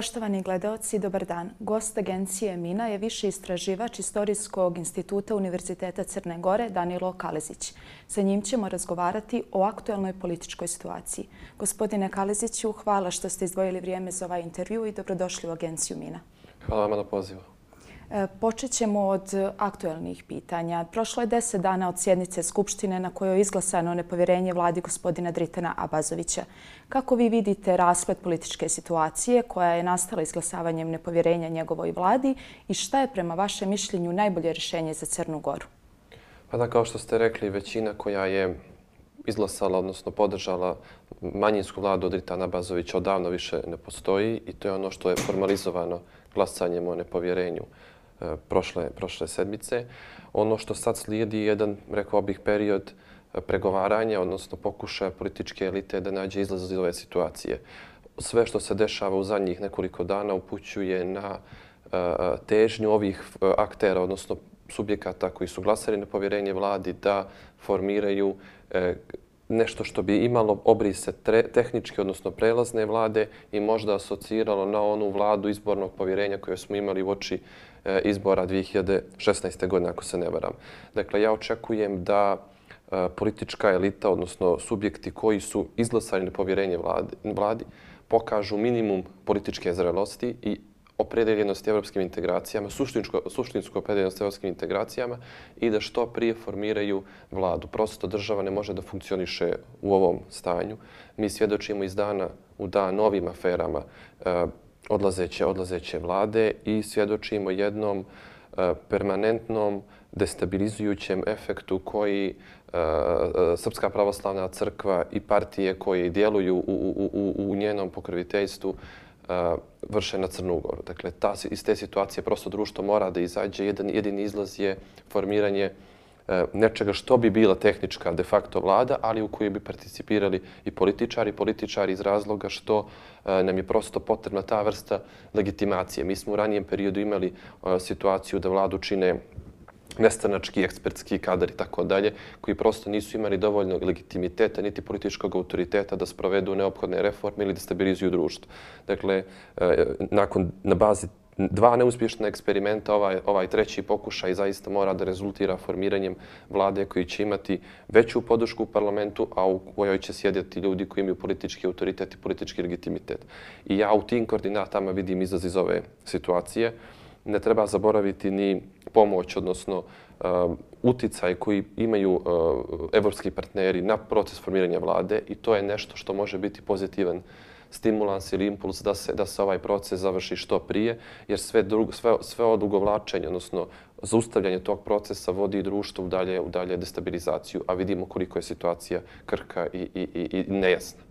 Poštovani gledalci, dobar dan. Gost agencije Mina je viši istraživač Istorijskog instituta Univerziteta Crne Gore, Danilo Kalezić. Sa njim ćemo razgovarati o aktuelnoj političkoj situaciji. Gospodine Kaleziću, hvala što ste izdvojili vrijeme za ovaj intervju i dobrodošli u agenciju Mina. Hvala vam na pozivu. E, počet ćemo od aktuelnih pitanja. Prošlo je deset dana od sjednice Skupštine na kojoj je izglasano nepovjerenje vladi gospodina Dritana Abazovića. Kako vi vidite rasplet političke situacije koja je nastala izglasavanjem nepovjerenja njegovoj vladi i šta je prema vašem mišljenju najbolje rješenje za Crnu Goru? Pa da, kao što ste rekli, većina koja je izglasala, odnosno podržala manjinsku vladu Dritana Abazovića odavno više ne postoji i to je ono što je formalizovano glasanjem o nepovjerenju. E, prošle, prošle sedmice. Ono što sad slijedi je jedan, rekao bih, period e, pregovaranja, odnosno pokušaja političke elite da nađe izlaz iz ove situacije. Sve što se dešava u zadnjih nekoliko dana upućuje na e, težnju ovih aktera, odnosno subjekata koji su glasali na povjerenje vladi da formiraju nešto što bi imalo obrise tehničke, odnosno prelazne vlade i možda asociralo na onu vladu izbornog povjerenja koju smo imali u oči Eh, izbora 2016. godine, ako se ne varam. Dakle, ja očekujem da eh, politička elita, odnosno subjekti koji su izglasali na povjerenje vladi, pokažu minimum političke zrelosti i opredeljenosti evropskim integracijama, suštinsko, suštinsku opredeljenost evropskim integracijama i da što prije formiraju vladu. Prosto država ne može da funkcioniše u ovom stanju. Mi svjedočimo iz dana u dan novim aferama eh, odlazeće, odlazeće vlade i svjedočimo jednom e, permanentnom destabilizujućem efektu koji e, Srpska pravoslavna crkva i partije koje djeluju u, u, u, u njenom pokroviteljstvu e, vrše na Crnu Goru. Dakle, ta, iz te situacije prosto društvo mora da izađe. Jedan jedini izlaz je formiranje E, nečega što bi bila tehnička de facto vlada, ali u kojoj bi participirali i političari, političari iz razloga što e, nam je prosto potrebna ta vrsta legitimacije. Mi smo u ranijem periodu imali e, situaciju da vladu čine nestranački, ekspertski kadar i tako dalje, koji prosto nisu imali dovoljno legitimiteta niti političkog autoriteta da sprovedu neophodne reforme ili da stabilizuju društvo. Dakle, nakon na bazi dva neuspješna eksperimenta, ovaj, ovaj treći pokušaj zaista mora da rezultira formiranjem vlade koji će imati veću podršku u parlamentu, a u kojoj će sjediti ljudi koji imaju politički autoritet i politički legitimitet. I ja u tim koordinatama vidim izaz iz ove situacije ne treba zaboraviti ni pomoć, odnosno uh, uticaj koji imaju uh, evropski partneri na proces formiranja vlade i to je nešto što može biti pozitivan stimulans ili impuls da se da se ovaj proces završi što prije, jer sve drugo, sve, sve odugovlačenje, odnosno zaustavljanje tog procesa vodi društvo u dalje, u dalje destabilizaciju, a vidimo koliko je situacija krka i, i, i, i nejasna.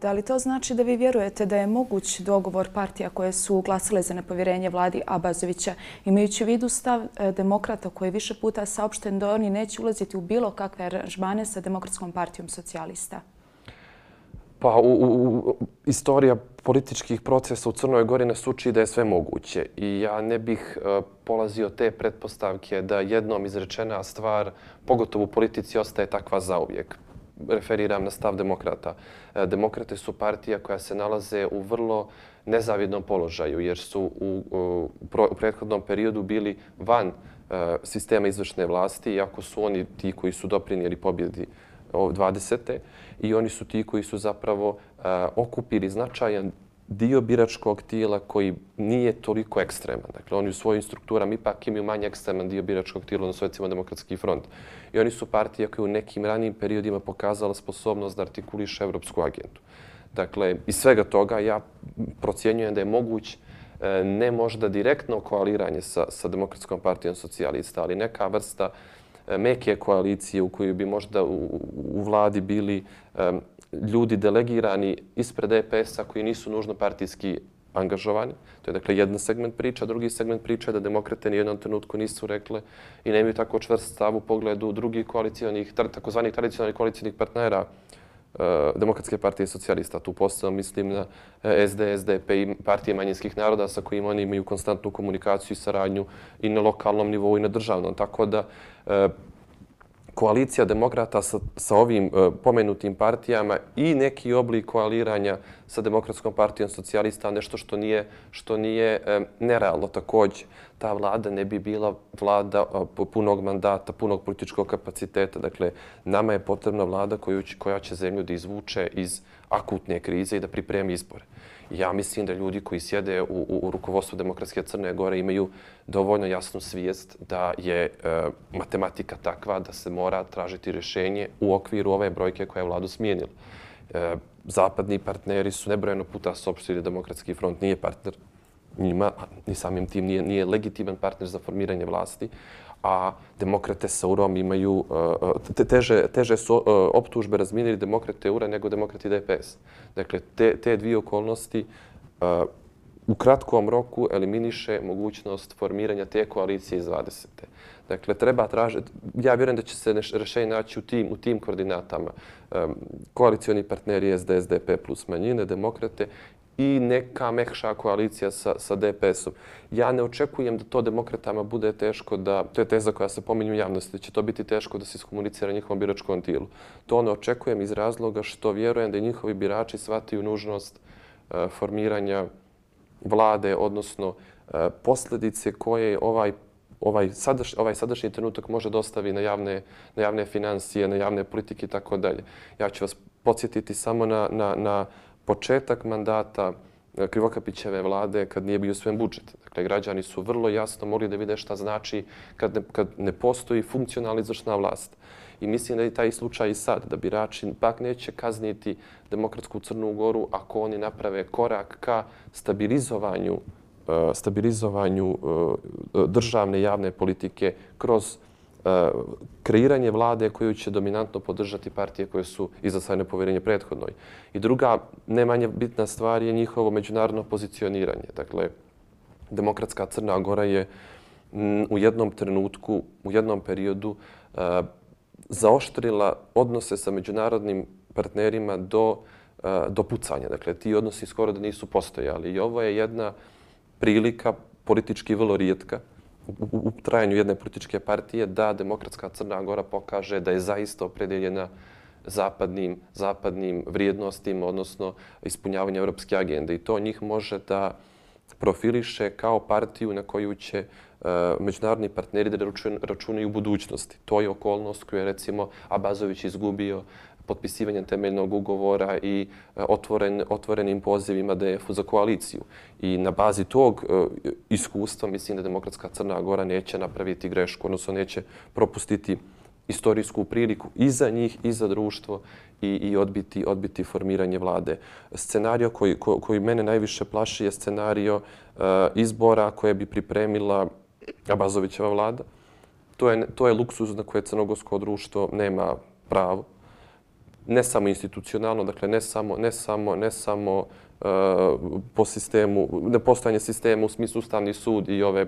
Da li to znači da vi vjerujete da je moguć dogovor partija koje su glasile za nepovjerenje vladi Abazovića, imajući u vidu stav e, demokrata koji je više puta saopšten da oni neće ulaziti u bilo kakve aranžmane sa demokratskom partijom socijalista? Pa, u, u, u, istorija političkih procesa u Crnoj Gori nas uči da je sve moguće. I ja ne bih uh, polazio te pretpostavke da jednom izrečena stvar, pogotovo u politici, ostaje takva zauvijek referiram na stav demokrata. E, demokrate su partija koja se nalaze u vrlo nezavidnom položaju jer su u, u, u prethodnom periodu bili van e, sistema izvršne vlasti, iako su oni ti koji su doprinijeli pobjedi 20 i oni su ti koji su zapravo uh, okupili značajan dio biračkog tijela koji nije toliko ekstreman. Dakle, oni u svojim strukturama ipak imaju manje ekstreman dio biračkog tijela, odnosno recimo demokratski front. I oni su partija koja u nekim ranijim periodima pokazala sposobnost da artikuliše evropsku agendu. Dakle, iz svega toga ja procjenjujem da je moguć eh, ne možda direktno koaliranje sa, sa demokratskom partijom socijalista, ali neka vrsta uh, E, meke koalicije u kojoj bi možda u, u vladi bili um, ljudi delegirani ispred EPS-a koji nisu nužno partijski angažovani. To je dakle jedan segment priča. Drugi segment priča je da demokrate ni jednom trenutku nisu rekle i nemaju tako čvrst stav u pogledu drugih koalicijonih, takozvanih tradicionalnih koalicijalnih partnera uh, E, Demokratske partije socijalista. Tu posebno mislim na e, SD, SDP i partije manjinskih naroda sa kojima oni imaju konstantnu komunikaciju i saradnju i na lokalnom nivou i na državnom. Tako da e, koalicija demokrata sa, sa ovim e, pomenutim partijama i neki oblik koaliranja sa demokratskom partijom socijalista, nešto što nije, što nije e, nerealno također. Ta vlada ne bi bila vlada e, punog mandata, punog političkog kapaciteta. Dakle, nama je potrebna vlada koju, koja će zemlju da izvuče iz akutne krize i da pripremi izbore. Ja mislim da ljudi koji sjede u, u, u rukovodstvu Demokratske Crne Gore imaju dovoljno jasnu svijest da je e, matematika takva da se mora tražiti rješenje u okviru ove brojke koja je vladu smijenila. E, zapadni partneri su nebrojeno puta sopštili Demokratski front nije partner njima, ni samim tim nije, nije legitiman partner za formiranje vlasti, a demokrate sa UROM imaju uh, uh, teže, teže su uh, optužbe razminili demokrate URA nego demokrati DPS. Dakle, te, te dvije okolnosti u kratkom roku eliminiše mogućnost formiranja te koalicije iz 20. Dakle, treba tražiti, ja vjerujem da će se rešenje naći u tim, u tim koordinatama. Um, koalicijoni partneri SD, SDP plus manjine, demokrate i neka mekša koalicija sa, sa DPS-om. Ja ne očekujem da to demokratama bude teško da, to je teza koja se pominju u javnosti, da će to biti teško da se iskomunicira njihovom biračkom tilu. To ne očekujem iz razloga što vjerujem da njihovi birači shvataju nužnost uh, formiranja vlade, odnosno uh, posljedice koje ovaj ovaj, sadaš, ovaj sadašnji trenutak može dostavi na javne, na javne financije, na javne politike i tako dalje. Ja ću vas podsjetiti samo na, na, na početak mandata e, Krivokapićeve vlade kad nije bio svem budžet. Dakle, građani su vrlo jasno mogli da vide šta znači kad ne, kad ne postoji funkcionalna izvršna vlast. I mislim da je taj slučaj i sad, da birači pak neće kazniti Demokratsku Crnu Goru ako oni naprave korak ka stabilizovanju, e, stabilizovanju e, državne javne politike kroz Eh, kreiranje vlade koju će dominantno podržati partije koje su izasajne povjerenje prethodnoj. I druga, ne manje bitna stvar je njihovo međunarodno pozicioniranje. Dakle, Demokratska Crna Gora je mm, u jednom trenutku, u jednom periodu eh, zaoštrila odnose sa međunarodnim partnerima do, eh, do pucanja. Dakle, ti odnosi skoro da nisu postojali. I ovo je jedna prilika, politički vrlo rijetka, u, u trajanju jedne političke partije da Demokratska Crna Gora pokaže da je zaista opredeljena zapadnim, zapadnim vrijednostima, odnosno ispunjavanje evropske agende. I to njih može da profiliše kao partiju na koju će uh, međunarodni partneri da računaju u budućnosti. To je okolnost koju je recimo Abazović izgubio potpisivanjem temeljnog ugovora i e, otvoren, otvorenim pozivima DF-u za koaliciju. I na bazi tog e, iskustva mislim da Demokratska Crna Gora neće napraviti grešku, odnosno neće propustiti istorijsku priliku i za njih i za društvo i, i odbiti, odbiti formiranje vlade. Scenario koji, ko, koji mene najviše plaši je scenario uh, izbora koje bi pripremila Abazovićeva vlada. To je, to je luksuz na koje crnogorsko društvo nema pravo ne samo institucionalno, dakle ne samo, ne samo, ne samo uh, po sistemu, ne postojanje sistema u smislu ustavni sud i ove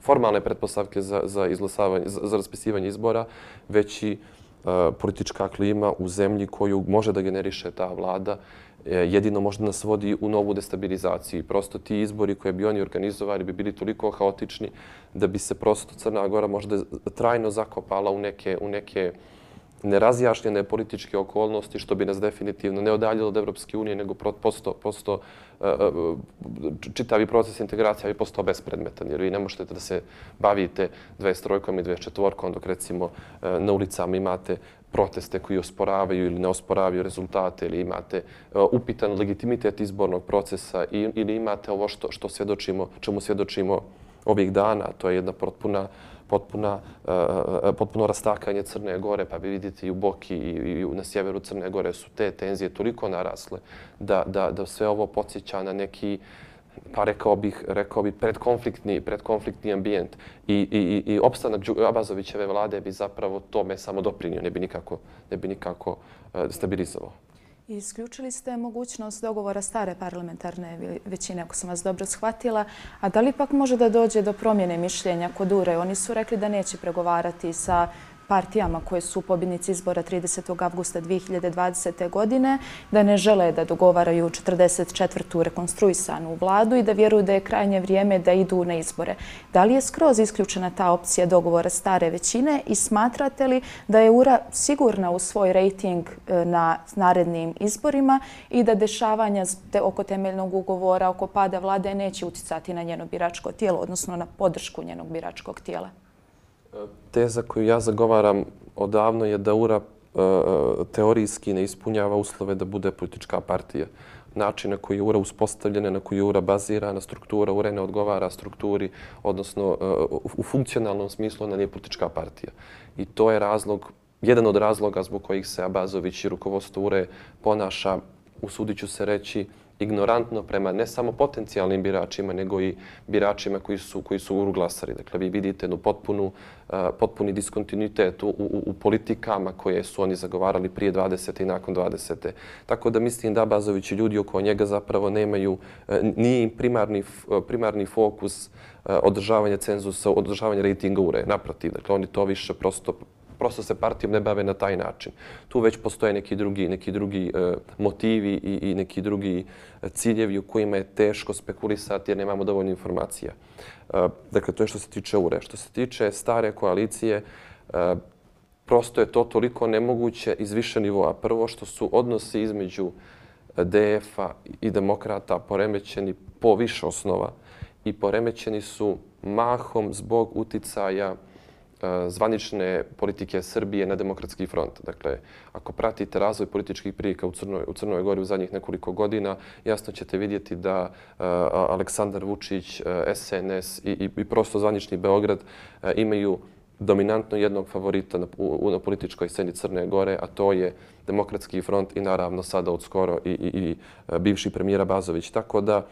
formalne pretpostavke za, za, izglasavanje, za, za raspisivanje izbora, već i eh, politička klima u zemlji koju može da generiše ta vlada, e, jedino možda nas vodi u novu destabilizaciju. Prosto ti izbori koje bi oni organizovali bi bili toliko haotični da bi se prosto Crna Gora možda trajno zakopala u neke, u neke uh, nerazjašnjene političke okolnosti, što bi nas definitivno ne odaljilo od Evropske unije, nego posto, posto e, e, čitavi proces integracija bi postao bespredmetan, jer vi ne možete da se bavite 23-kom i 24-kom, dok recimo e, na ulicama imate proteste koji osporavaju ili ne osporavaju rezultate ili imate upitan legitimitet izbornog procesa ili imate ovo što, što svjedočimo, čemu svjedočimo ovih dana, to je jedna potpuna uh, potpuna, eh, eh, potpuno rastakanje Crne Gore, pa vi vidite i u Boki i, na sjeveru Crne Gore su te tenzije toliko narasle da, da, da sve ovo podsjeća na neki pa rekao bih, rekao bih predkonfliktni, predkonfliktni ambijent i, i, i opstanak Abazovićeve vlade bi zapravo tome samo doprinio, ne bi nikako, ne bi nikako eh, stabilizovao. Isključili ste mogućnost dogovora stare parlamentarne većine, ako sam vas dobro shvatila. A da li pak može da dođe do promjene mišljenja kod URE? Oni su rekli da neće pregovarati sa partijama koje su pobjednici izbora 30. avgusta 2020. godine, da ne žele da dogovaraju 44. rekonstruisanu vladu i da vjeruju da je krajnje vrijeme da idu na izbore. Da li je skroz isključena ta opcija dogovora stare većine i smatrate li da je URA sigurna u svoj rejting e, na narednim izborima i da dešavanja oko temeljnog ugovora, oko pada vlade neće uticati na njeno biračko tijelo, odnosno na podršku njenog biračkog tijela? Teza koju ja zagovaram odavno je da URA e, teorijski ne ispunjava uslove da bude politička partija. Način na koji je URA uspostavljena, na koji je URA bazirana, struktura URA ne odgovara strukturi, odnosno e, u funkcionalnom smislu ona nije politička partija. I to je razlog, jedan od razloga zbog kojih se Abazović i rukovodstvo URE ponaša, usudit ću se reći, ignorantno prema ne samo potencijalnim biračima, nego i biračima koji su, koji su uruglasari. Dakle, vi vidite jednu potpunu, uh, potpuni diskontinuitet u, u, u politikama koje su oni zagovarali prije 20. i nakon 20. Tako da mislim da Bazović i ljudi oko njega zapravo nemaju, uh, nije im primarni, uh, primarni fokus uh, održavanja cenzusa, održavanja rejtinga ure. Naprotiv, dakle, oni to više prosto prosto se partijom ne bave na taj način. Tu već postoje neki drugi, neki drugi e, motivi i, i neki drugi e, ciljevi u kojima je teško spekulisati jer nemamo dovoljno informacija. E, dakle, to je što se tiče URE. Što se tiče stare koalicije, e, prosto je to toliko nemoguće iz više nivoa. Prvo što su odnosi između DF-a i demokrata poremećeni po više osnova i poremećeni su mahom zbog uticaja E, zvanične politike Srbije na demokratski front. Dakle, ako pratite razvoj političkih prilika u Crnoj, u Crnoj Gori u zadnjih nekoliko godina, jasno ćete vidjeti da uh, Aleksandar Vučić, e, uh, SNS i, i, i prosto zvanični Beograd uh, imaju dominantno jednog favorita na, u, na političkoj sceni Crne Gore, a to je demokratski front i naravno sada od skoro i, i, i bivši premijera Bazović. Tako da, uh,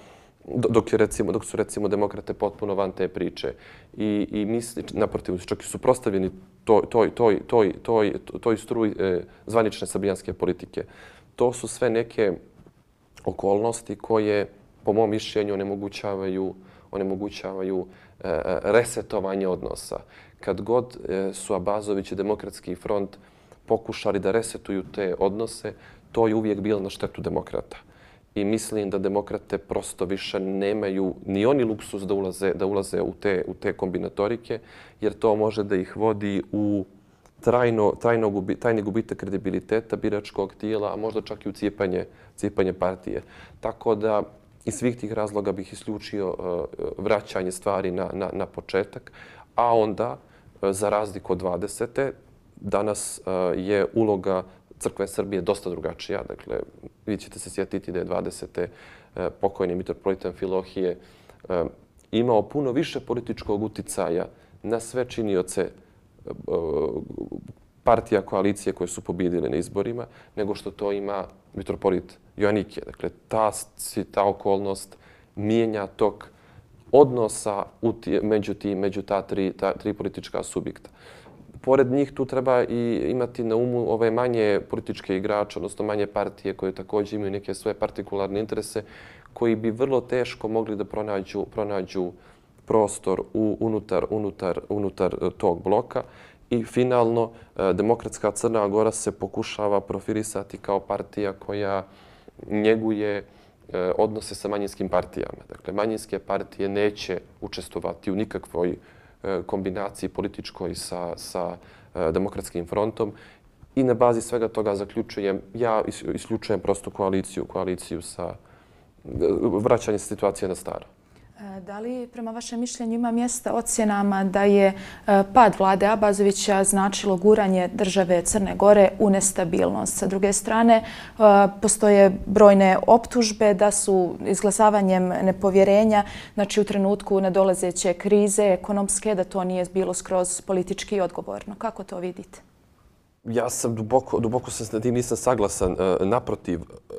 dok, je recimo, dok su recimo demokrate potpuno van te priče i, i misli, naprotiv, čak i su prostavljeni toj, toj, toj, toj, toj, toj struji e, zvanične srbijanske politike. To su sve neke okolnosti koje, po mom mišljenju, onemogućavaju, onemogućavaju e, e, resetovanje odnosa. Kad god e, su Abazović i Demokratski front pokušali da resetuju te odnose, to je uvijek bilo na štetu demokrata i mislim da demokrate prosto više nemaju ni oni luksus da ulaze, da ulaze u, te, u te kombinatorike, jer to može da ih vodi u trajno, trajno gubi, trajni gubitak kredibiliteta biračkog tijela, a možda čak i u cijepanje, cijepanje partije. Tako da iz svih tih razloga bih isključio uh, vraćanje stvari na, na, na početak, a onda, uh, za razliku od 20. danas uh, je uloga crkva Srbije dosta drugačija. Dakle, vi ćete se sjetiti da je 20. E, pokojni mitropolitan Filohije e, imao puno više političkog uticaja na sve činioce e, partija koalicije koje su pobjedile na izborima, nego što to ima mitropolit Joanike. Dakle, ta, ta okolnost mijenja tok odnosa među, ti, među ta tri, ta tri politička subjekta pored njih tu treba i imati na umu ove manje političke igrače, odnosno manje partije koje također imaju neke svoje partikularne interese koji bi vrlo teško mogli da pronađu, pronađu prostor u, unutar, unutar, unutar e, tog bloka. I finalno, e, Demokratska Crna Gora se pokušava profilisati kao partija koja njeguje e, odnose sa manjinskim partijama. Dakle, manjinske partije neće učestovati u nikakvoj E, kombinaciji političkoj sa, sa e, demokratskim frontom i na bazi svega toga zaključujem, ja isključujem prosto koaliciju, koaliciju sa e, vraćanje situacije na staro. E, da li prema vašem mišljenju ima mjesta ocjenama da je e, pad vlade Abazovića značilo guranje države Crne Gore u nestabilnost? Sa druge strane, e, postoje brojne optužbe da su izglasavanjem nepovjerenja, znači u trenutku nadolazeće krize ekonomske, da to nije bilo skroz politički odgovorno. Kako to vidite? Ja sam duboko, duboko sam s tim nisam saglasan. E, naprotiv, e,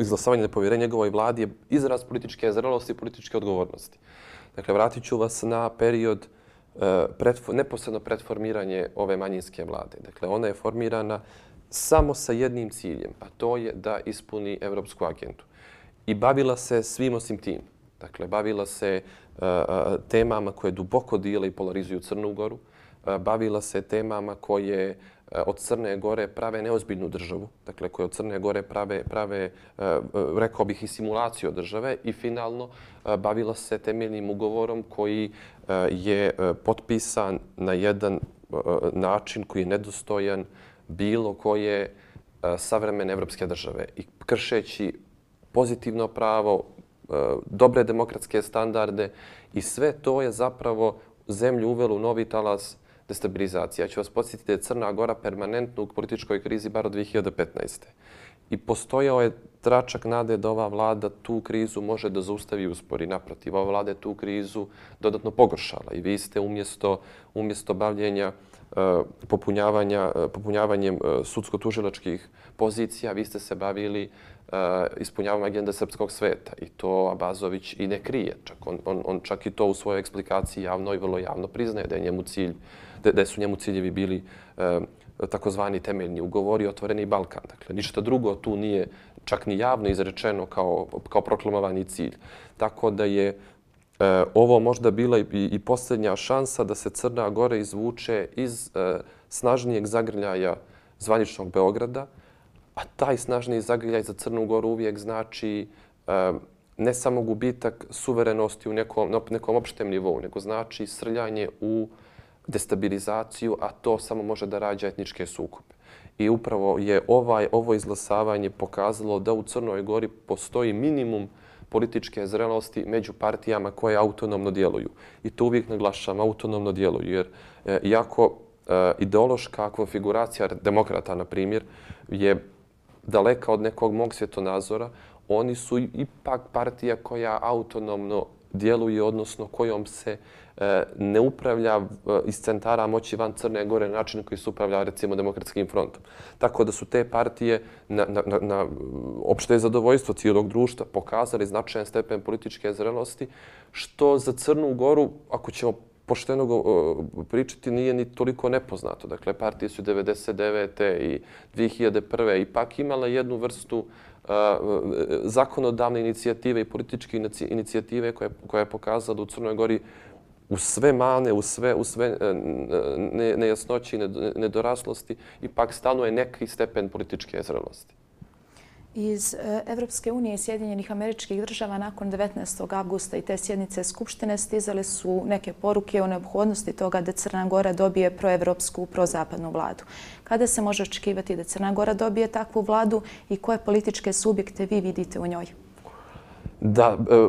izglasavanje nepovjerenja njegovoj vladi je izraz političke zrelosti i političke odgovornosti. Dakle, vratit ću vas na period e, pretfor, neposredno pretformiranje ove manjinske vlade. Dakle, ona je formirana samo sa jednim ciljem, a to je da ispuni evropsku agendu. I bavila se svim osim tim. Dakle, bavila se e, temama koje duboko dijele i polarizuju Crnu Goru, bavila se temama koje E, od Crne Gore prave neozbiljnu državu, dakle koje od Crne Gore prave, prave e, rekao bih, i simulaciju države i finalno e, bavila se temeljnim ugovorom koji je potpisan na jedan način koji je nedostojan bilo koje savremene evropske države. I kršeći pozitivno pravo, dobre demokratske standarde i sve to je zapravo zemlju uvelo u novi talas destabilizacija. Ja ću vas podsjetiti da je Crna Gora permanentno u političkoj krizi bar od 2015. I postojao je tračak nade da ova vlada tu krizu može da zaustavi uspori. Naprotiv, ova vlada je tu krizu dodatno pogoršala i vi ste umjesto, umjesto bavljenja e, popunjavanja, e, popunjavanjem e, sudsko-tužilačkih pozicija, vi ste se bavili ispunjavanjem agenda srpskog sveta i to Abazović i ne krije. Čak on, on, on čak i to u svojoj eksplikaciji javno i vrlo javno priznaje da, je njemu cilj, da, da su njemu ciljevi bili takozvani temeljni ugovori otvoreni Balkan. Dakle, ništa drugo tu nije čak ni javno izrečeno kao, kao proklamovani cilj. Tako da je e, ovo možda bila i, i posljednja šansa da se Crna Gora izvuče iz e, snažnijeg zagrljaja zvaničnog Beograda, a taj snažniji zagrljaj za Crnu Goru uvijek znači e, ne samo gubitak suverenosti u nekom, nekom opštem nivou, nego znači srljanje u destabilizaciju, a to samo može da rađa etničke sukobe. I upravo je ovaj ovo izglasavanje pokazalo da u Crnoj Gori postoji minimum političke zrelosti među partijama koje autonomno djeluju. I to uvijek naglašam, autonomno djeluju, jer e, jako e, ideološka konfiguracija demokrata, na primjer, je daleka od nekog mog svjetonazora, oni su ipak partija koja autonomno djeluje, odnosno kojom se E, ne upravlja e, iz centara moći van Crne Gore na način koji se upravlja recimo demokratskim frontom. Tako da su te partije na, na, na, na opšte zadovoljstvo cijelog društva pokazali značajan stepen političke zrelosti, što za Crnu Goru, ako ćemo pošteno go, e, pričati, nije ni toliko nepoznato. Dakle, partije su 99. i 2001. ipak imala jednu vrstu uh, E, zakonodavne inicijative i političke inicijative koja, koja je pokazala da u Crnoj Gori u sve mane, u sve, u sve e, nejasnoći i nedoraslosti, ipak stanuje neki stepen političke zrelosti. Iz e, Evropske unije i Sjedinjenih američkih država nakon 19. augusta i te sjednice Skupštine stizale su neke poruke o neobhodnosti toga da Crna Gora dobije proevropsku, prozapadnu vladu. Kada se može očekivati da Crna Gora dobije takvu vladu i koje političke subjekte vi vidite u njoj? Da, e,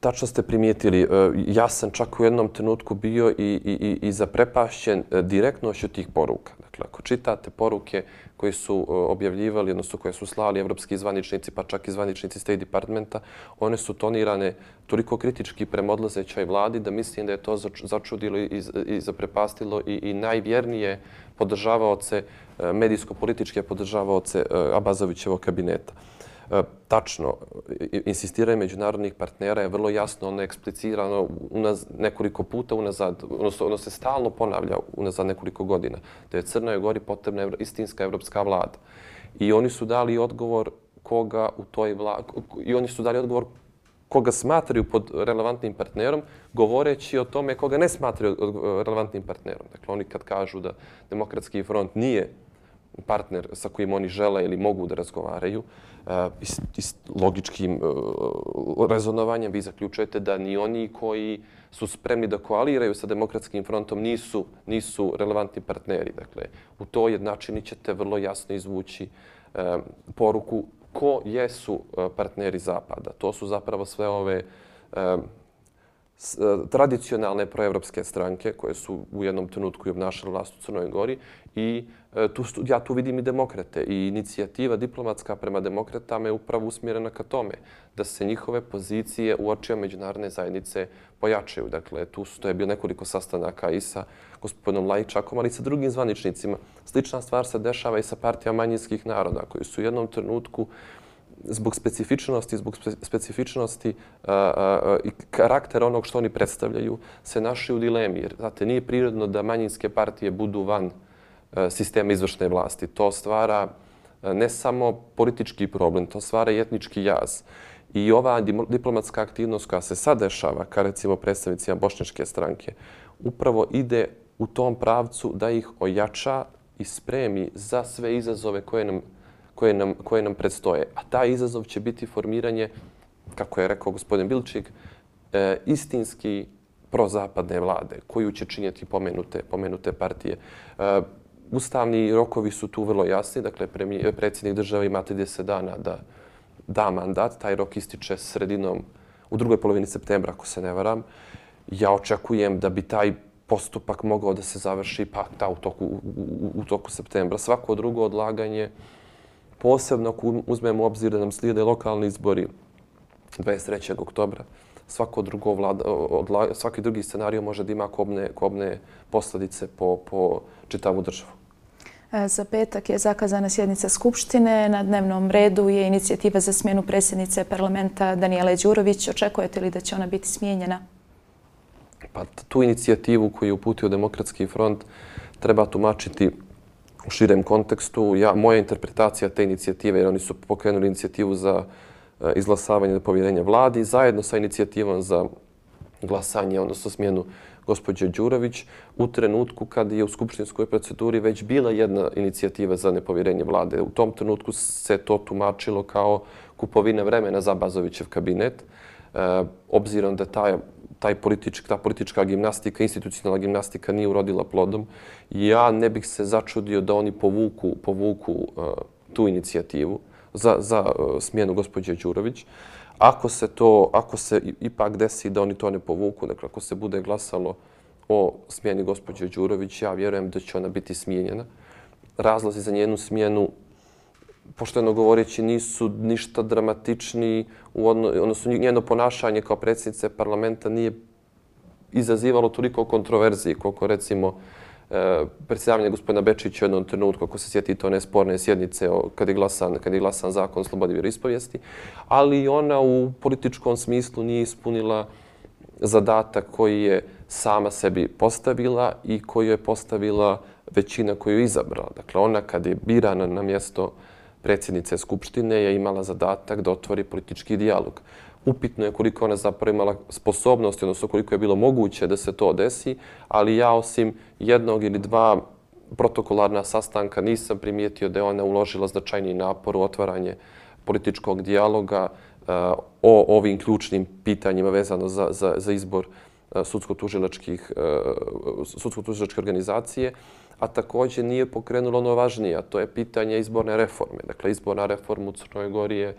tačno ste primijetili. E, ja sam čak u jednom trenutku bio i, i, i zaprepašćen e, direktnošću tih poruka. Dakle, ako čitate poruke koje su e, objavljivali, odnosno koje su slali evropski zvaničnici, pa čak i zvaničnici State Departmenta, one su tonirane toliko kritički prema odlazećoj vladi da mislim da je to začudilo i, i zaprepastilo i, i najvjernije podržavaoce, e, medijsko-političke podržavaoce Abazovićevog kabineta. E, tačno, insistiranje međunarodnih partnera je vrlo jasno, ono je eksplicirano unaz, nekoliko puta unazad, odnosno ono se stalno ponavlja unazad nekoliko godina, da je Crnoj Gori potrebna istinska evropska vlada. I oni su dali odgovor koga u toj vla... i oni su dali odgovor koga smatraju pod relevantnim partnerom, govoreći o tome koga ne smatraju relevantnim partnerom. Dakle, oni kad kažu da demokratski front nije partner sa kojim oni žele ili mogu da razgovaraju, e, i s logičkim e, rezonovanjem vi zaključujete da ni oni koji su spremni da koaliraju sa demokratskim frontom nisu, nisu relevantni partneri. Dakle, u to jednačini ćete vrlo jasno izvući e, poruku ko jesu e, partneri Zapada. To su zapravo sve ove E, E, tradicionalne proevropske stranke koje su u jednom trenutku i obnašale vlast u Crnoj Gori i e, tu, ja tu vidim i demokrate i inicijativa diplomatska prema demokratama je upravo usmjerena ka tome da se njihove pozicije u očima međunarodne zajednice pojačaju. Dakle, tu su, to je bilo nekoliko sastanaka i sa gospodinom Lajčakom, ali i sa drugim zvaničnicima. Slična stvar se dešava i sa partijama manjinskih naroda koji su u jednom trenutku zbog specifičnosti, zbog specifičnosti e, e, e, i karaktera onog što oni predstavljaju, se našli u dilemi. Jer, znate, nije prirodno da manjinske partije budu van sistema izvršne vlasti. To stvara ne samo politički problem, to stvara i etnički jaz. I ova diplomatska aktivnost koja se sad dešava, ka recimo predstavnicima bošnjačke stranke, upravo ide u tom pravcu da ih ojača i spremi za sve izazove koje nam, koje nam, koje nam predstoje. A taj izazov će biti formiranje, kako je rekao gospodin Bilčik, e, istinski prozapadne vlade koju će činjeti pomenute, pomenute partije. E, ustavni rokovi su tu vrlo jasni. Dakle, predsjednik države ima 30 dana da da mandat. Taj rok ističe sredinom u drugoj polovini septembra, ako se ne varam. Ja očekujem da bi taj postupak mogao da se završi pa ta u toku, u, u toku septembra. Svako drugo odlaganje, posebno ako uzmemo obzir da nam slijede lokalni izbori 23. oktobra, svako drugo vlada, odla, svaki drugi scenarij može da ima kobne, kobne posljedice po, po čitavu državu. E, za petak je zakazana sjednica Skupštine. Na dnevnom redu je inicijativa za smjenu predsjednice parlamenta Daniela Đurović. Očekujete li da će ona biti smijenjena? Pa tu inicijativu koju je uputio Demokratski front treba tumačiti u širem kontekstu. Ja, moja interpretacija te inicijative, jer oni su pokrenuli inicijativu za e, izglasavanje povjerenja vladi, zajedno sa inicijativom za glasanje, odnosno smjenu gospođe Đurović, u trenutku kad je u skupštinskoj proceduri već bila jedna inicijativa za nepovjerenje vlade. U tom trenutku se to tumačilo kao kupovina vremena za Bazovićev kabinet, e, obzirom da taj taj političk, ta politička gimnastika, institucionalna gimnastika nije urodila plodom. Ja ne bih se začudio da oni povuku, povuku uh, tu inicijativu za, za uh, smjenu gospođe Đurović. Ako se to, ako se ipak desi da oni to ne povuku, dakle ako se bude glasalo o smjeni gospođe Đurović, ja vjerujem da će ona biti smijenjena. Razlozi za njenu smjenu pošteno govoreći, nisu ništa dramatični, odnosno njeno ponašanje kao predsjednice parlamenta nije izazivalo toliko kontroverziji koliko recimo e, predsjedavanje gospodina Bečića u jednom trenutku, ako se sjeti to nesporne sjednice o, kad je glasan, kad je glasan zakon o slobodi vjeroispovijesti, ali ona u političkom smislu nije ispunila zadatak koji je sama sebi postavila i koju je postavila većina koju je izabrala. Dakle, ona kad je birana na mjesto predsjednice Skupštine je imala zadatak da otvori politički dijalog. Upitno je koliko ona zapravo imala sposobnosti, odnosno koliko je bilo moguće da se to desi, ali ja osim jednog ili dva protokolarna sastanka nisam primijetio da je ona uložila značajni napor u otvaranje političkog dijaloga e, o ovim ključnim pitanjima vezano za, za, za izbor e, e, sudsko-tužilačke sudsko organizacije a također nije pokrenulo ono važnije, a to je pitanje izborne reforme. Dakle, izborna reforma u Crnoj Gori je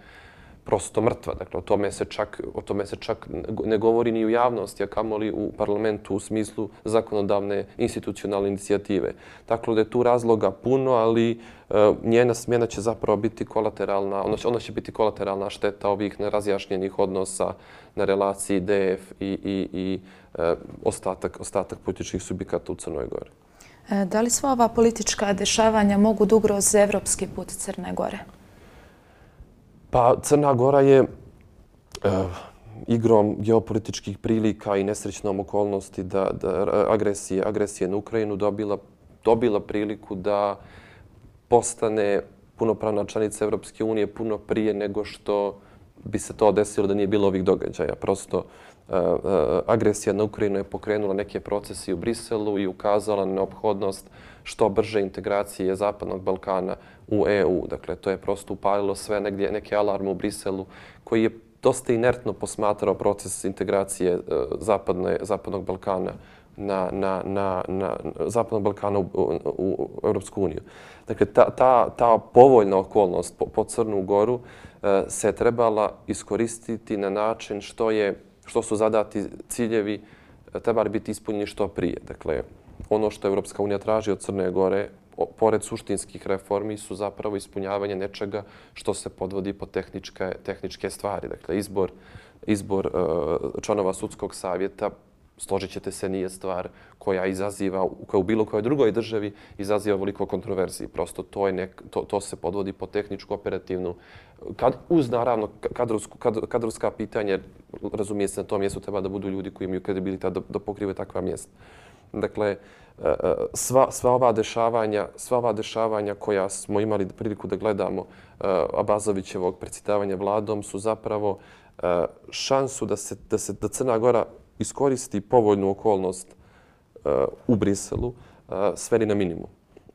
prosto mrtva. Dakle, o tome se čak, o tome se čak ne govori ni u javnosti, a kamoli u parlamentu u smislu zakonodavne institucionalne inicijative. Dakle, da je tu razloga puno, ali e, njena smjena će zapravo biti kolateralna, ona će, ona će biti kolateralna šteta ovih nerazjašnjenih odnosa na relaciji DF i, i, i e, ostatak, ostatak političkih subjekata u Crnoj Gori. E, da li sva ova politička dešavanja mogu da ugroze evropski put Crne Gore? Pa Crna Gora je e, igrom geopolitičkih prilika i nesrećnom okolnosti da, da e, agresije, agresije na Ukrajinu dobila, dobila priliku da postane punopravna članica Evropske unije puno prije nego što bi se to desilo da nije bilo ovih događaja. Prosto uh, Eh, eh, agresija na Ukrajinu je pokrenula neke procese u Briselu i ukazala na neophodnost što brže integracije Zapadnog Balkana u EU. Dakle, to je prosto upalilo sve negdje, neke alarme u Briselu koji je dosta inertno posmatrao proces integracije eh, Zapadne, Zapadnog Balkana na, na, na, na Zapadnog Balkana u, u, u Europsku uniju. Dakle, ta, ta, ta povoljna okolnost po, po Crnu Goru se trebala iskoristiti na način što je što su zadati ciljevi e, trebali biti ispunjeni što prije. Dakle, ono što Evropska unija traži od Crne Gore, pored suštinskih reformi, su zapravo ispunjavanje nečega što se podvodi po tehničke, tehničke stvari. Dakle, izbor, izbor e, članova sudskog savjeta složit ćete se, nije stvar koja izaziva, koja u bilo kojoj drugoj državi izaziva veliko kontroverziji. Prosto to, je nek, to, to se podvodi po tehničku, operativnu, kad, uz naravno kadrovsku, kad, kadrovska pitanja, razumije se na tom mjestu treba da budu ljudi koji imaju kredibilita da, da pokrive takva mjesta. Dakle, e, e, sva, sva ova dešavanja, sva ova dešavanja koja smo imali priliku da gledamo e, Abazovićevog predsjedavanja vladom su zapravo šansu da se, da se da Crna Gora iskoristi povoljnu okolnost e, u Briselu e, sveli na minimum.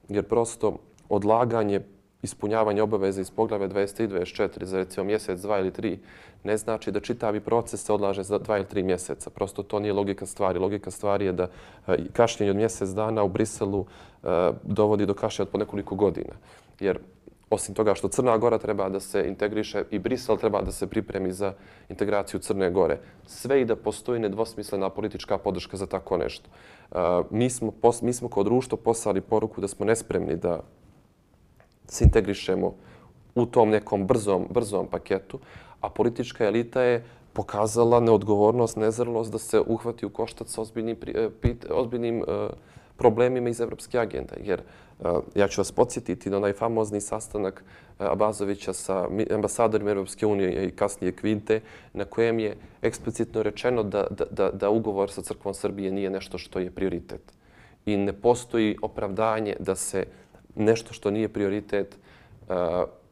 Jer prosto odlaganje ispunjavanje obaveze iz poglave 23 i 24 za recimo mjesec, dva ili tri, ne znači da čitavi proces se odlaže za dva ili tri mjeseca. Prosto to nije logika stvari. Logika stvari je da e, kašnjenje od mjesec dana u Briselu e, dovodi do kašnjenja od po nekoliko godina. Jer osim toga što Crna Gora treba da se integriše i Brisel treba da se pripremi za integraciju Crne Gore. Sve i da postoji nedvosmislena politička podrška za tako nešto. E, mi smo, mi smo kao društvo poslali poruku da smo nespremni da se integrišemo u tom nekom brzom, brzom paketu, a politička elita je pokazala neodgovornost, nezrlost da se uhvati u koštac sa ozbiljnim, e, ozbiljnim uh, problemima iz evropske agende. Jer uh, Eh, ja ću vas podsjetiti na onaj famozni sastanak eh, Abazovića sa ambasadorima Evropske unije i kasnije Kvinte, na kojem je eksplicitno rečeno da, da, da, da ugovor sa Crkvom Srbije nije nešto što je prioritet. I ne postoji opravdanje da se nešto što nije prioritet eh,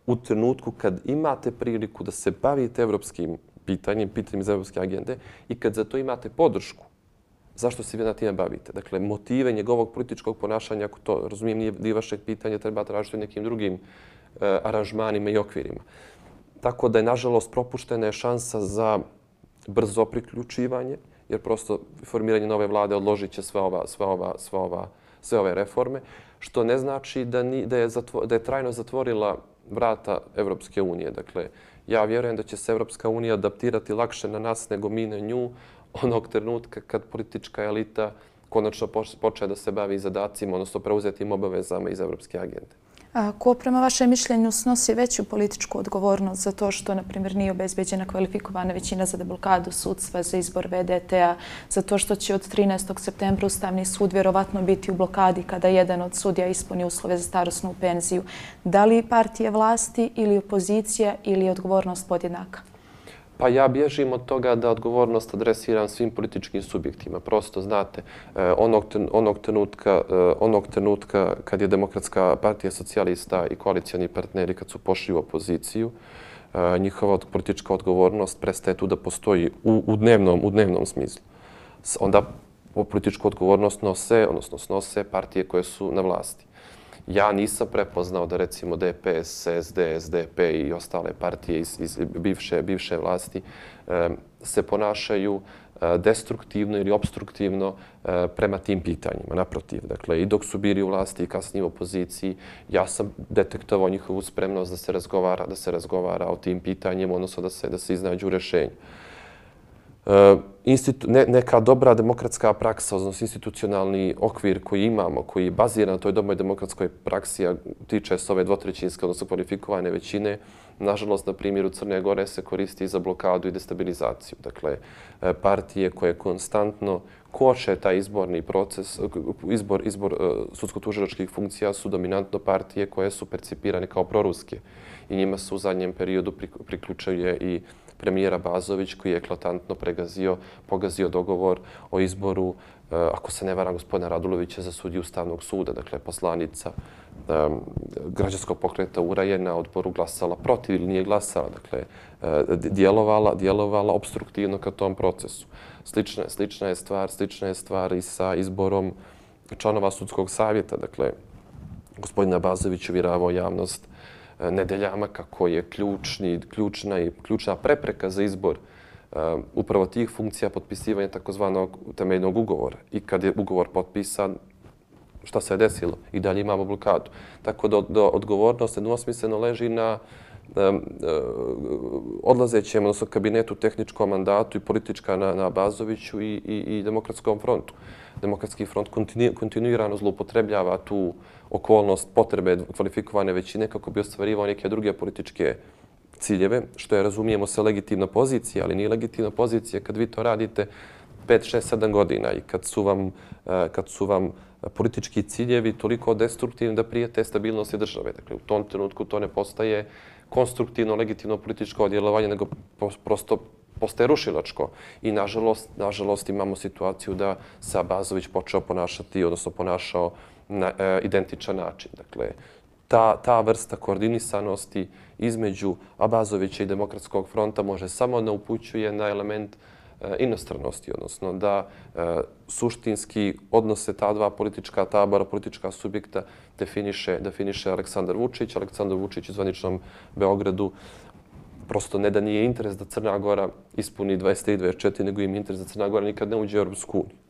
u trenutku kad imate priliku da se bavite evropskim pitanjem, pitanjem iz evropske agende i kad za to imate podršku, zašto se vi na time bavite? Dakle, motive njegovog političkog ponašanja, ako to razumijem, nije dio vašeg pitanja, treba tražiti nekim drugim e, aranžmanima i okvirima. Tako da je, nažalost, propuštena je šansa za brzo priključivanje, jer prosto formiranje nove vlade odložit će sve, ova, sve, ova, sve, ova, sve ove reforme što ne znači da, ni, da, je, zatvo, da je trajno zatvorila vrata Evropske unije. Dakle, ja vjerujem da će se Evropska unija adaptirati lakše na nas nego mi na nju onog trenutka kad politička elita konačno počne da se bavi zadacima, odnosno preuzetim obavezama iz Evropske agende. Ko prema vašem mišljenju snosi veću političku odgovornost za to što, na primjer, nije obezbeđena kvalifikovana većina za deblokadu sudstva za izbor VDT-a, za to što će od 13. septembra Ustavni sud vjerovatno biti u blokadi kada jedan od sudija ispuni uslove za starostnu penziju. Da li partije vlasti ili opozicija ili odgovornost podjednaka? Pa ja bježim od toga da odgovornost adresiram svim političkim subjektima. Prosto, znate, e, onog, onog, trenutka, e, onog trenutka kad je Demokratska partija socijalista i koalicijani partneri kad su pošli u opoziciju, e, njihova politička odgovornost prestaje tu da postoji u, u, dnevnom, u dnevnom smislu. Onda političku odgovornost nose, odnosno snose partije koje su na vlasti ja nisam prepoznao da recimo DPS, SD, SDP i ostale partije iz, iz bivše, bivše vlasti se ponašaju e, destruktivno ili obstruktivno e, prema tim pitanjima. Naprotiv, dakle, i dok su bili u vlasti i kasnije u opoziciji, ja sam detektovao njihovu spremnost da se razgovara, da se razgovara o tim pitanjima, odnosno da se, da se iznađu rešenje. E, institu, ne, neka dobra demokratska praksa, odnosno institucionalni okvir koji imamo, koji je baziran na toj dobroj demokratskoj praksi, a tiče se ove dvotrećinske, odnosno kvalifikovane većine, nažalost, na primjeru Crne Gore se koristi za blokadu i destabilizaciju. Dakle, eh, partije koje konstantno koče taj izborni proces, eh, izbor, izbor e, sudsko-tužilačkih funkcija su dominantno partije koje su percipirane kao proruske i njima su u zadnjem periodu priključuje i premijera Bazović koji je eklatantno pregazio, pogazio dogovor o izboru, e, ako se ne varam, gospodina Radulovića za sudiju Ustavnog suda, dakle poslanica e, građanskog pokreta URA je na odboru glasala protiv ili nije glasala, dakle e, djelovala, djelovala obstruktivno ka tom procesu. Slična, slična je stvar, slična je stvar i sa izborom članova sudskog savjeta, dakle gospodina Bazović uvjeravao javnost nedeljama kako je ključni, ključna i ključna prepreka za izbor uh, upravo tih funkcija potpisivanja takozvanog temeljnog ugovora. I kad je ugovor potpisan, šta se je desilo? I dalje imamo blokadu. Tako da, da odgovornost jednosmisleno leži na um, uh, odlazećem, odnosno kabinetu, tehničkom mandatu i politička na, na Bazoviću i, i, i demokratskom frontu. Demokratski front kontinuirano zloupotrebljava tu okolnost potrebe kvalifikovane većine kako bi ostvarivao neke druge političke ciljeve, što je, razumijemo se, legitimna pozicija, ali nije legitimna pozicija kad vi to radite 5, 6, 7 godina i kad su vam, e, kad su vam politički ciljevi toliko destruktivni da prijete stabilnosti države. Dakle, u tom trenutku to ne postaje konstruktivno, legitimno političko djelovanje, nego prosto postaje rušilačko. I nažalost, nažalost imamo situaciju da se Abazović počeo ponašati, odnosno ponašao na e, identičan način. Dakle, ta, ta vrsta koordinisanosti između Abazovića i Demokratskog fronta može samo da upućuje na element e, inostranosti, odnosno da e, suštinski odnose ta dva politička tabora, politička subjekta definiše, definiše Aleksandar Vučić. Aleksandar Vučić u zvaničnom Beogradu prosto ne da nije interes da Crna Gora ispuni 23-24, nego im interes da Crna Gora nikad ne uđe u Europsku uniju.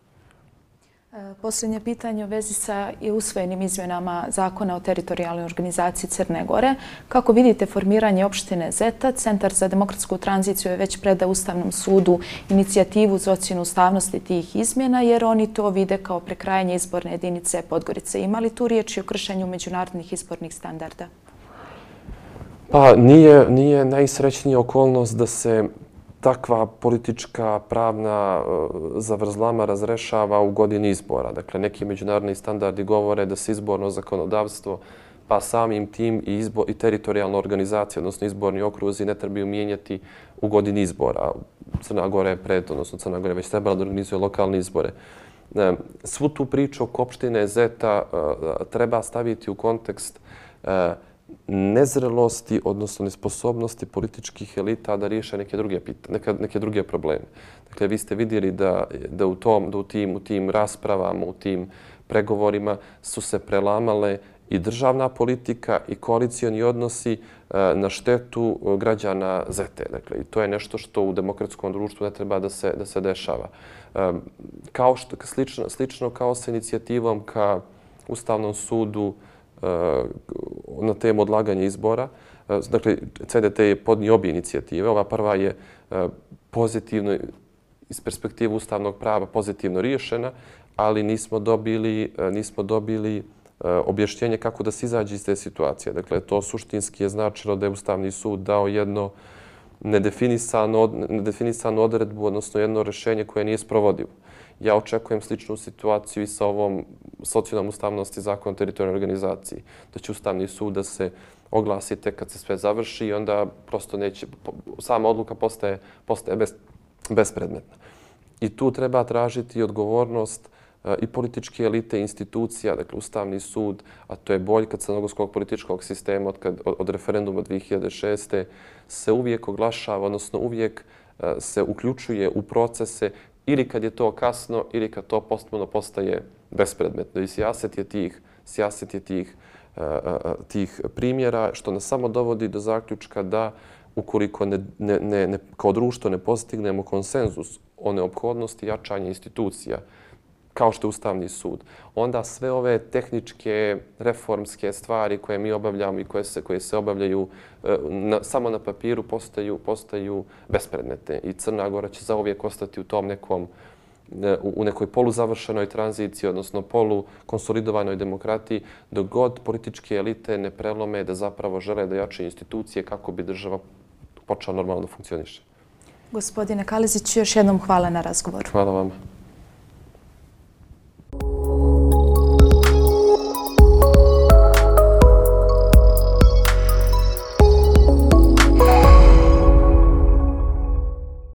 E, posljednje pitanje u vezi sa usvojenim izmjenama zakona o teritorijalnoj organizaciji Crne Gore. Kako vidite formiranje opštine Zeta, Centar za demokratsku tranziciju je već preda Ustavnom sudu inicijativu za ocjenu ustavnosti tih izmjena, jer oni to vide kao prekrajanje izborne jedinice Podgorice. Ima li tu riječi o kršenju međunarodnih izbornih standarda? Pa nije, nije najsrećnija okolnost da se takva politička pravna e, zavrzlama razrešava u godini izbora. Dakle, neki međunarodni standardi govore da se izborno zakonodavstvo pa samim tim i, izbo, i teritorijalna organizacija, odnosno izborni okruzi, ne trebaju mijenjati u godini izbora. Crna Gora je pred, odnosno Crna Gora je već trebala da organizuje lokalne izbore. E, svu tu priču oko opštine Zeta e, treba staviti u kontekst nezrelosti, odnosno nesposobnosti političkih elita da riješe neke druge, neke, neke druge probleme. Dakle, vi ste vidjeli da, da, u, tom, da u, tim, u tim raspravama, u tim pregovorima su se prelamale i državna politika i koalicijani odnosi e, na štetu e, građana ZETE. Dakle, i to je nešto što u demokratskom društvu ne treba da se, da se dešava. E, kao što, slično, slično kao sa inicijativom ka Ustavnom sudu, na temu odlaganja izbora. E, dakle, CDT je podnio obje inicijative. Ova prva je e, pozitivno, iz perspektive ustavnog prava, pozitivno riješena, ali nismo dobili, e, nismo dobili objašnjenje kako da se izađe iz te situacije. Dakle, to suštinski je značilo da je Ustavni sud dao jedno nedefinisano, nedefinisano odredbu, odnosno jedno rešenje koje nije sprovodivo. Ja očekujem sličnu situaciju i sa ovom socijalnom ustavnosti zakona o teritorijalnoj organizaciji. Da će Ustavni sud da se oglasi tek kad se sve završi i onda prosto neće, sama odluka postaje, postaje bez, bespredmetna. I tu treba tražiti odgovornost e, i političke elite, institucija, dakle Ustavni sud, a to je boljka crnogorskog političkog sistema od, kad, od, od referenduma 2006. se uvijek oglašava, odnosno uvijek e, se uključuje u procese ili kad je to kasno ili kad to postupno postaje bespredmetno. I sjaset je tih, sjaset je tih, eh, eh, tih primjera što nas samo dovodi do zaključka da ukoliko ne, ne, ne, ne, kao društvo ne postignemo konsenzus o neophodnosti jačanja institucija, kao što je Ustavni sud, onda sve ove tehničke, reformske stvari koje mi obavljamo i koje se, koje se obavljaju e, na, samo na papiru postaju, postaju bespredmetne. I Crna Gora će zauvijek ostati u tom nekom e, u nekoj poluzavršenoj tranziciji, odnosno polukonsolidovanoj demokratiji, dok god političke elite ne prelome da zapravo žele da jače institucije kako bi država počela normalno da funkcioniše. Gospodine Kalizić, još jednom hvala na razgovoru. Hvala vam.